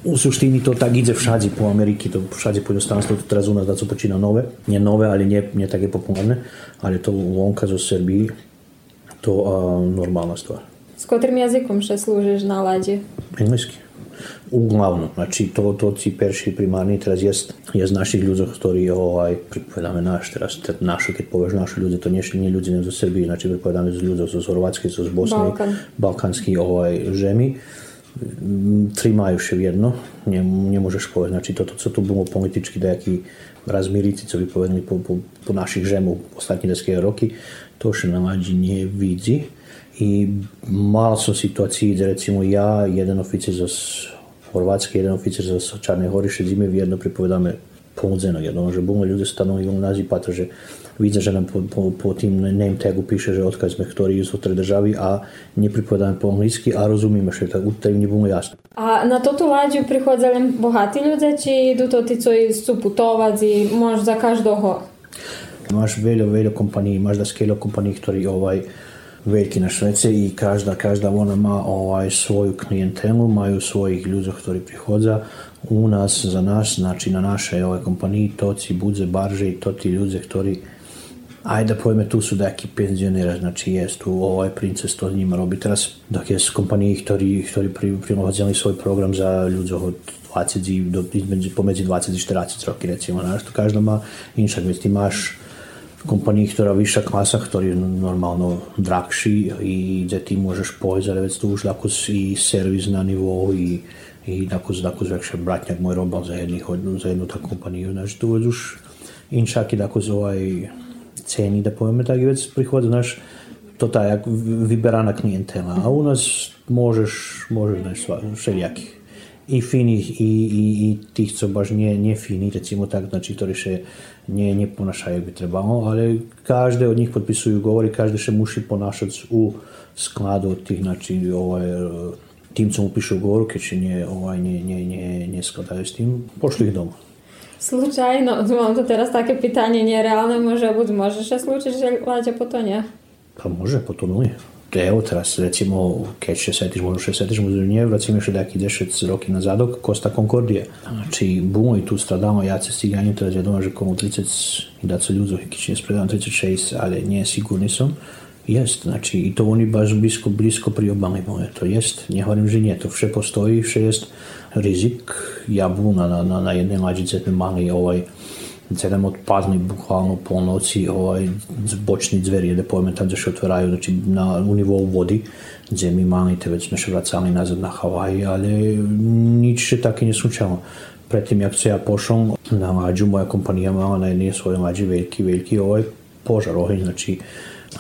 U suštini to tak ide všade po Ameriki, to všade po inostranstvu, to teraz u nas da su počina nove, nie nove, ali nie, nie také popularne, ali to vonka zo Srbiji, to a, normalna stvar. S kotrým jazykom še slúžiš na lađi? Engleski. Uglavnom, znači to, to si perši primarni teraz jest, jest naših ľudí, ktorí ovaj, pripovedáme naš, teraz te, našu, keď povieš naši ľudia, to nie, nie ľudia nem zo Srbiji, znači pripovedáme z ľudí zo Horvatske, zo z Bosne, Balkan. balkanský ovaj, žemi. Tri majú še jedno, ne, nemôžeš povedať, znači toto, co tu bolo politički nejaký razmirici, co by povedali po, po, po našich žemu ostatní deské roky, to še na mlađi nie vidzi. I mal som situaciji gde recimo ja, jedan oficir za Horvatske, jedan oficir za Čarne Hori, šedzime v jedno pripovedáme pomudzenog jedno, že bumo ljudi stanovi u naziv pata, že vidze, že nam po, po, po tim name tagu piše, že odkaz sme ktorý sú v državi a ne pripovedáme po anglicky a rozumíme, že tak tej nie bude jasno. A na toto lađu prihodzali bohatí ľudia, či idú to tí, co sú putovať i možeš za každého? Imaš veljo, veljo kompanije, imaš da skeljo kompanij, ktorji ovaj, veliki na Švece i každa, každa ona ima ovaj, svoju klijentelu, imaju svojih ljudi koji prihodza. U nas, za nas, znači na naše ovaj, kompaniji, toci, budze, barže i to ti ljudi koji ajde pojme tu su neki penzionera, znači jest u ovaj princes to njima robi. Teraz, dok je s kompaniji koji, koji pri, svoj program za ljudi od 20 do između, pomeđu 20 i 40 roki recimo, znači to každa ma inšak, već ti imaš kompaniji, ktorá vyššia klasa, ktorý je normálno drahší i gde ti pojsť, ale vec tu už tako i servis na nivou i, i tako, tako zvekše bratnjak moj robal za, jednih, za jednu takú kompaniju. Znači tu už inšak i tako z ovaj ceni, da poveme tak, i već znaš, to ta jak vyberana klijentela. A u nas možeš, možeš, znaš, sva- všelijakih i finih i, i, i tých, co baš nie, nie fini, recimo tak, znači, ktorí še nie, nie ponašajú, jak by trebalo, ale každé od nich podpisujú ugovor i každý še muši ponašať u skladu od tých, znači, ovaj, tým, co mu píšu ugovor, keďže nie, ovaj, nie, nie, nie, neskladajú s tým, pošli ich doma. Slučajno, mám to teraz také pytanie nereálne, može buď môže sa slúčiť, že Láďa potonie? Pa može, potonuje. evo, teraz recimo kaj će se setiš, možda se setiš muzeljnije, recimo še daki dešec roki nazadok, Kosta Konkordije. Tak. Znači, bumo i tu stradamo, ja se stiganju, teraz ja doma komu 30 i da se ljudzo, kić ne spredam 36, ali nije sigurni sam. Jest, znači i to oni baš blisko, blisko priobami moje, to jest, nie chorym, że nie, to wsze postoi, wsze jest ryzyk, ja na, na, na jednej madzice, mamy ovaj, celem odpadli bukvalno po noci ovaj, bočni dveri, da pojme tam se otvaraju, znači na, u nivou vody, gdje mi malite, već se vracali nazad na Havaji, ali nič se tako ne slučalo. Predtým, jak se ja pošao na lađu, moja kompanija mala na jednej svojoj lađi veliki, veliki ovaj požar, oheň, znači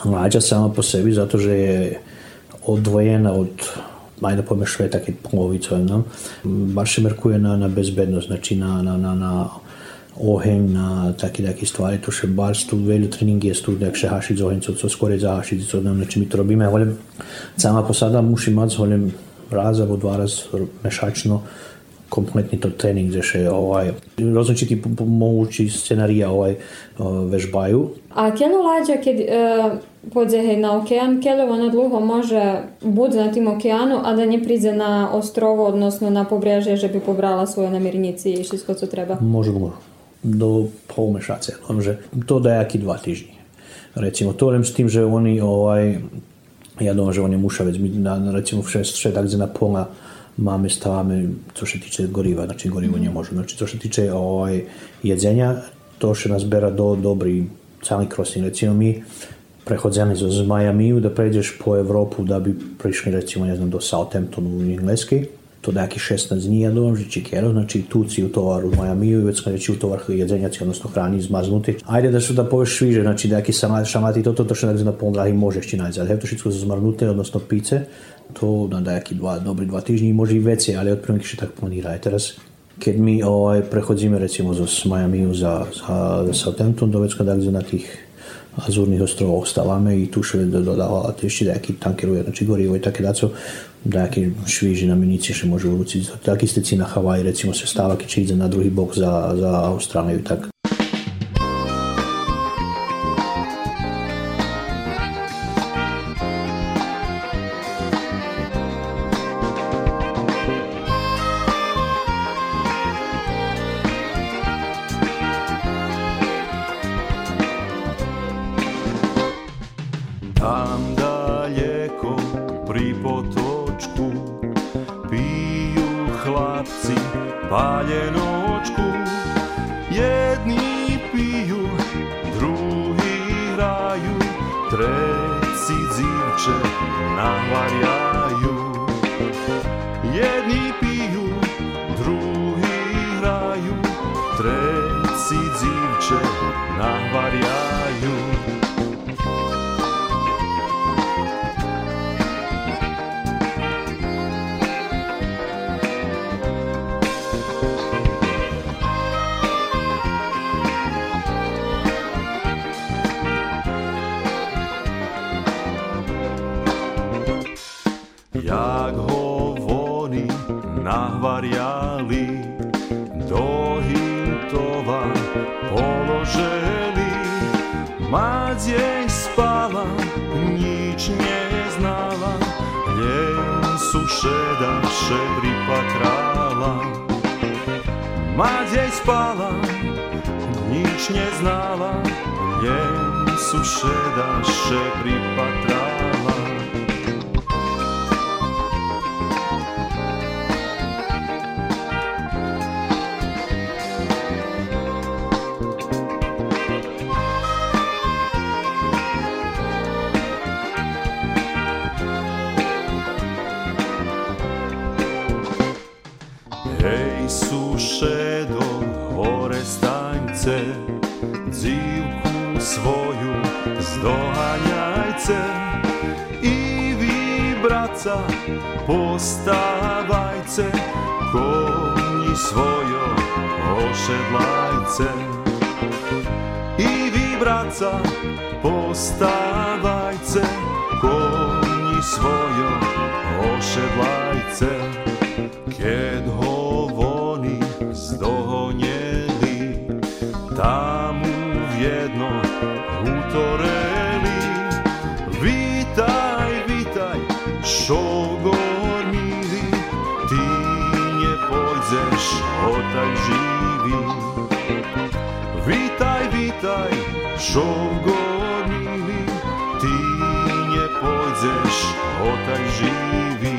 lađa sama po sebi, zato že je odvojena od ajde pojme šveta, keď polovicom, no, baš se merkuje na, na bezbednost, znači na, na, na, na oheň, na také, také stvari, to še bar tu veľa trening je tu, jak še hašiť z oheňcov, co skôr zahašiť, co neviem, či my to robíme, ale sama posada musí mať zholem raz alebo dva raz mešačno kompletný to tréning, že še ovaj, rozličití mogući scenarija ovaj, vežbaju. A kjelo lađa kad podze hej na okean, kjelo ona dluho može bude na tim okeanu, a da prize na ostrovo, odnosno na pobreže, že bi pobrala svoje namirnici i všetko, co treba? Može, može. Do pol mešace. Že to da jaký dva týždni. Recimo, to len s tým, že oni ovaj, ja doma, že oni muša već, na, recimo, vše, vše tak na pola mamy, stávame, co się týče goriva, znači gorivo nie može. Znači, co się týče ovaj, jedzenja, to še nas bera do dobri cali krosni. Recimo, mi prehodzeni z Miami, da pređeš po Evropu da bi prišli, recimo, ne znam, do Southamptonu u Engleski, nekih 16 dní ja doma vždy čikero, znači tu si u tovaru u Majamiju i već kad u tovar jedzenjaci, odnosno hrani zmaznuti. Ajde da su da poveš sviže, znači neki šamati toto, to što nek na pol drahý môžeš ti nájsť, ale to všetko zmrznuté, odnosno pice, to na nejaký dva, dobrý dva týždni, môže i veci, ale od prvých tak planira. Aj teraz keď my ovaj, prechodzíme recimo zo Miami za, za, za Southampton do Vecka, dakle na tých Azurnih ostrovov ostávame i tu še dodala ešte nejaký tankeruje, znači gorivo i také daco, neki šviži na miniciše može uruci. Taki ste ci na Havaji recimo se stavak i će na drugi bok za, za Australiju tak. šedri patrala Madzia spala, nič nie znala Jej sušeda šedri patrala tak postavajce, konji svojo ošedlajce. I vi, braca, postavajce, šogor milý, ty nepôjdeš otak živý.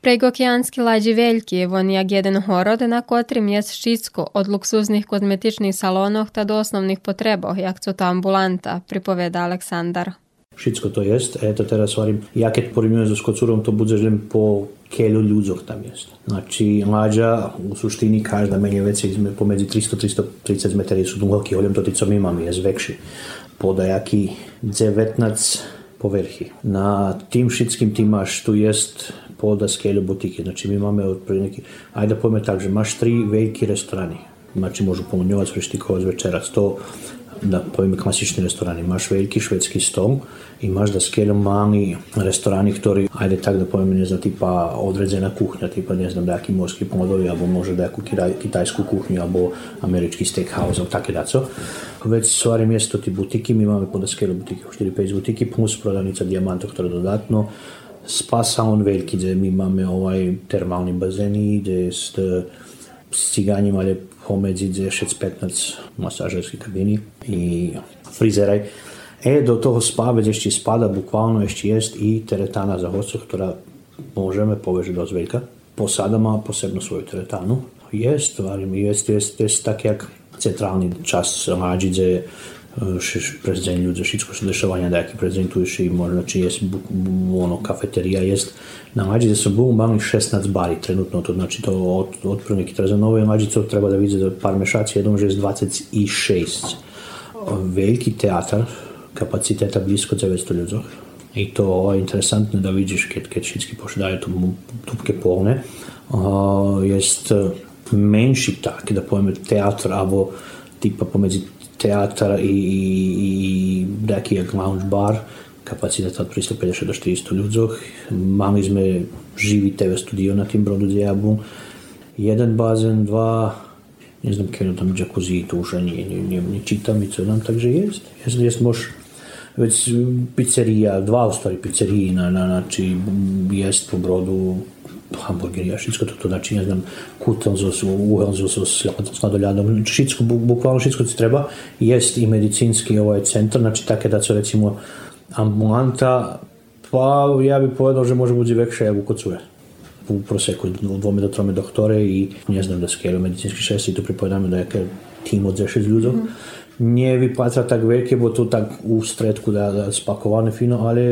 Prekookeanski lađi je jak jedan horod na kotrim je ščitsko od luksuznih kozmetičnih salonov ta do osnovnih potreboh, jak su to ambulanta, pripoveda Aleksandar. Wszystko to jest. E, to teraz warim, jak to porównuję z kocurom, to budzę, że po kelu ludziach tam jest. Znači, mlađa u suštini každa meni je već izme, pomeđi 300-330 metara su dugoki, oljem to ti co mi imamo je zvekši. Podajaki 19 povrhi. Na tim šitskim ti imaš, tu jest poda skelju butike. Znači mi imamo otprilike, ajde pojme tak, že imaš tri veliki restorani. Znači možu pomunjovat sveštikova zvečera. To da povim klasični restorani. Imaš veliki švedski stol, imaš da skeljom mali restorani, ktorí, ajde tak da poviem, ne znam, tipa određena kuhnja, tipa ne znam, daki morski plodovi, alebo može daku kitajsku kuhnju, alebo američki steakhouse, alebo také daco. Već stvari mjesto ti butiki, mi imamo pod skeljom butiki, 4-5 butiki, plus prodavnica dijamanta, ktorá dodatno, spa salon veliki, gdje mi imamo ovaj termalni bazeni, gdje jest s ciganjem, ale pomedzi 10-15 masážerských kabiny i frizeraj. E, do toho spávec ešte spada, bukvalno ešte jest i teretana za hostov, ktorá môžeme povedať dosť veľká. Posada má posebno svoju teretánu. Jest, varím, jest, jest, jest tak jak centrálny čas Hadžidze, przez dzień ludzie wszystko się dešavanja daki prezentujuši i možda či jest ono kafeterija jest na Mađi su bum mali 16 bari trenutno to znači to od, od prvnike za nove Mađice treba da vidite par mešaci jednom že je 26 veliki teatar kapaciteta blisko 900 ljudi i to je interesantno da vidiš kad, kad všetky pošdajú tu tupke polne uh, jest menší tak da pojme teatr alebo tipa pomedzi teatr i, i, i jak lounge bar, kapacita od 350 do 400 ľudzoch. Mali sme živý TV studio na tým brodu diabu. Jeden bazén, dva, ne znam kjer tam jacuzzi, to už ani ne, ne, ne čitam i co nam, takže jest. Jest, jest mož već pizzerija, dva u stvari pizzeriji na, na, znači jest po brodu hamburgeri a všetko toto znači, ne znam, kutel so, uhel so, so sladoljadom, všetko, bukvalno všetko ti treba. Jest i medicinski ovaj centar, znači také da su recimo ambulanta, pa ja bih povedal, že može bude vekše jak u Kocuje. U proseku dvome do trome doktore i ne znam da skjeru medicinski šesti, tu pripovedame da je tim od 6 ľudí. Mm. nie wypłaca tak wielkie, bo to tak u stretku da, da spakowane fino, ale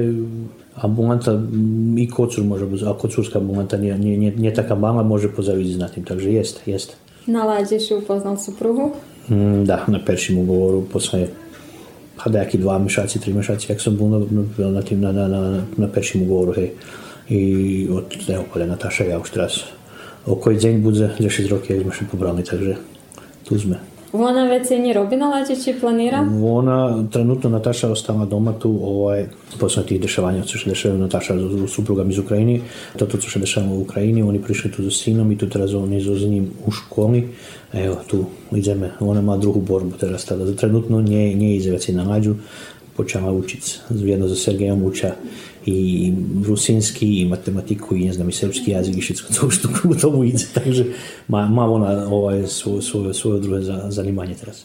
ambulanta mm, i kocur może być, a kocurska ambulanta nie, nie, nie, nie taka mała może pozawidzieć na tym, także jest, jest. Na ladzie się upoznał suprugu? Mm, da, na pierwszym ugovoru posle hada jaki dwa miesiące, trzy miesiące, jak sam był na, na, tym, na, na, na, na pierwszym ugovoru, hej. I od tego pole Natasza ja już teraz o koji dzień budzę, 10 rok jak się pobrany, także tu zmy. Ona već se nije robi na lađe, či planira? Ona, trenutno Nataša ostala doma tu, ovaj, posle tih dešavanja, co se dešavaju Nataša s iz Ukrajine, toto co se dešava u Ukrajini, oni prišli tu sa synom i tu teraz oni s ním u školi, evo tu ideme, ona má druhú borbu teraz, tada trenutno nie, nie ide veci na lađu, počala učiť, jedno so Sergejom uča i rusinski i matematiku i ne znam i srpski jazik i šitsko što u tomu ide, takže ma, malo na ovaj, svoje, svoje, svoje druge za, zanimanje teraz.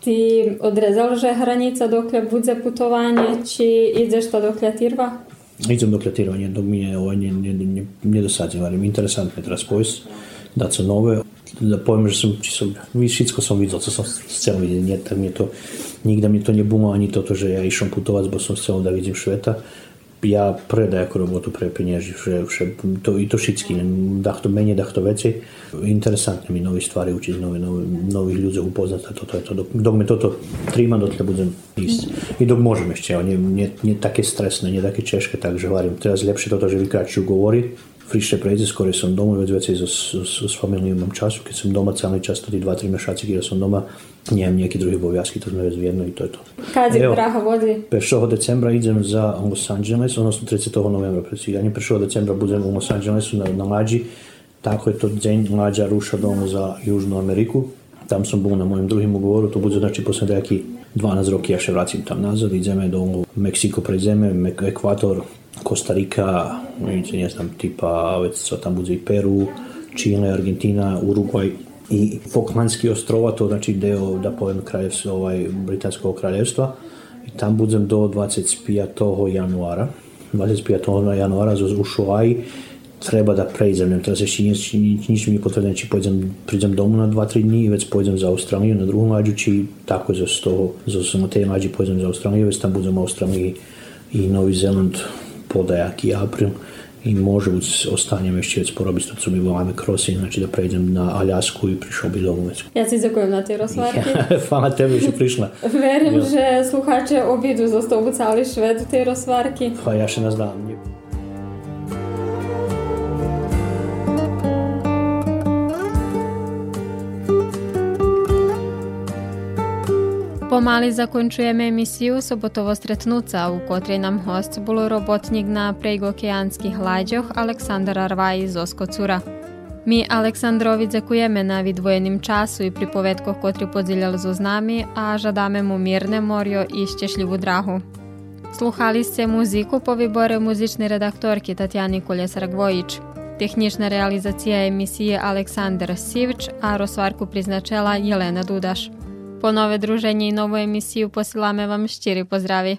Ti odrezal že hranica dokle bude putovanje, či ideš to dokle tirva? Idem dokle tirvanje, dok mi je ovaj, ne, ne, ne, ne dosadim, ali interesant me teraz pojst, da se nove, da pojem, že sam, či sam, šitsko sam vidjel, co sam scel vidio, nije, tak je to, nigda mi to nije bumo, ani to, to že ja išam putovat, bo sam scel da vidim šveta, ja preda jako robotu pre pieniędzy, i to no, wszystko, dach to mniej, dach to więcej. Interesantne mi nowe stwary uczyć, nowe, nowe, nowych ludzi upoznać, to, to, to, to, dok to, to trima, do tego będę iść. I dok możemy jeszcze, nie, nie, nie takie stresne, nie takie ciężkie, tak, że teraz lepsze to, to że wykraczył, mówię. Prišli prejde, skoro som doma, veci so, so, so, s familiou mám času, keď som doma celý čas, tedy 2-3 mešaci, keď som doma, nemám nejaký druhý obowiązky, to sme vec v jedno i to je to. Kad je. Praha vodi? 1. decembra idem za Los Angeles, odnosno 30. novembra predsjedanje. 1. decembra budem u Los Angelesu na, na mlađi, tako je to deň mlađa ruša dom za Južnu Ameriku. Tam som bol na mojom druhým ugovoru, to bude znači posle nejaký 12 roky, ja še vracim tam nazad, ideme do Meksiko pređeme, Mek- Ekvator, Kostarika, ne znam, tipa već so tamo i Peru, Chile, Argentina, Uruguay i Falklandski ostrova, to znači deo, da povem, kraljevstva, ovaj, Britanskog kraljevstva. I tam budem do 25. januara. 25. januara u Šuaji treba da preizemnem, treba se ništa mi potvrdim, či znači pojdem, priđem domu na 2-3 dni i već pojdem za Australiju na drugu mlađu, či tako za sto, za 100 te mlađi pojdem za Australiju, već tam budem u Australiji i Novi Zeland podajaký april i možda uz ostanjem ešte vec porobiť to, co by voláme crossing, znači da prejdem na Aljasku i prišao bi do Lumecku. Ja si zakujem na te rozhvarky. Hvala tebi, že prišla. Verím, ja. že slucháče objedu zostavucali šved v tej rozhvarky. Pa ja še nazdám. Помалі закінчуємо емісію «Соботово стретнуться», у котрій нам гость був роботник на прейгокеанських гладжах Олександр Арвай з Оскоцура. Ми Олександрові дякуємо на відвоєним часу і приповедках, котрі поділяли з нами, а жадаємо му мирне мор'я і щасливу драгу. Слухали сте музику по виборі музичної редакторки Тетяни Колєсар-Гвоїч. Технічна реалізація емісії Олександр Сівч, а розсварку призначила Єлена Дудаш. Po nove druženje i novu emisiju posilame vam šćiri pozdravi.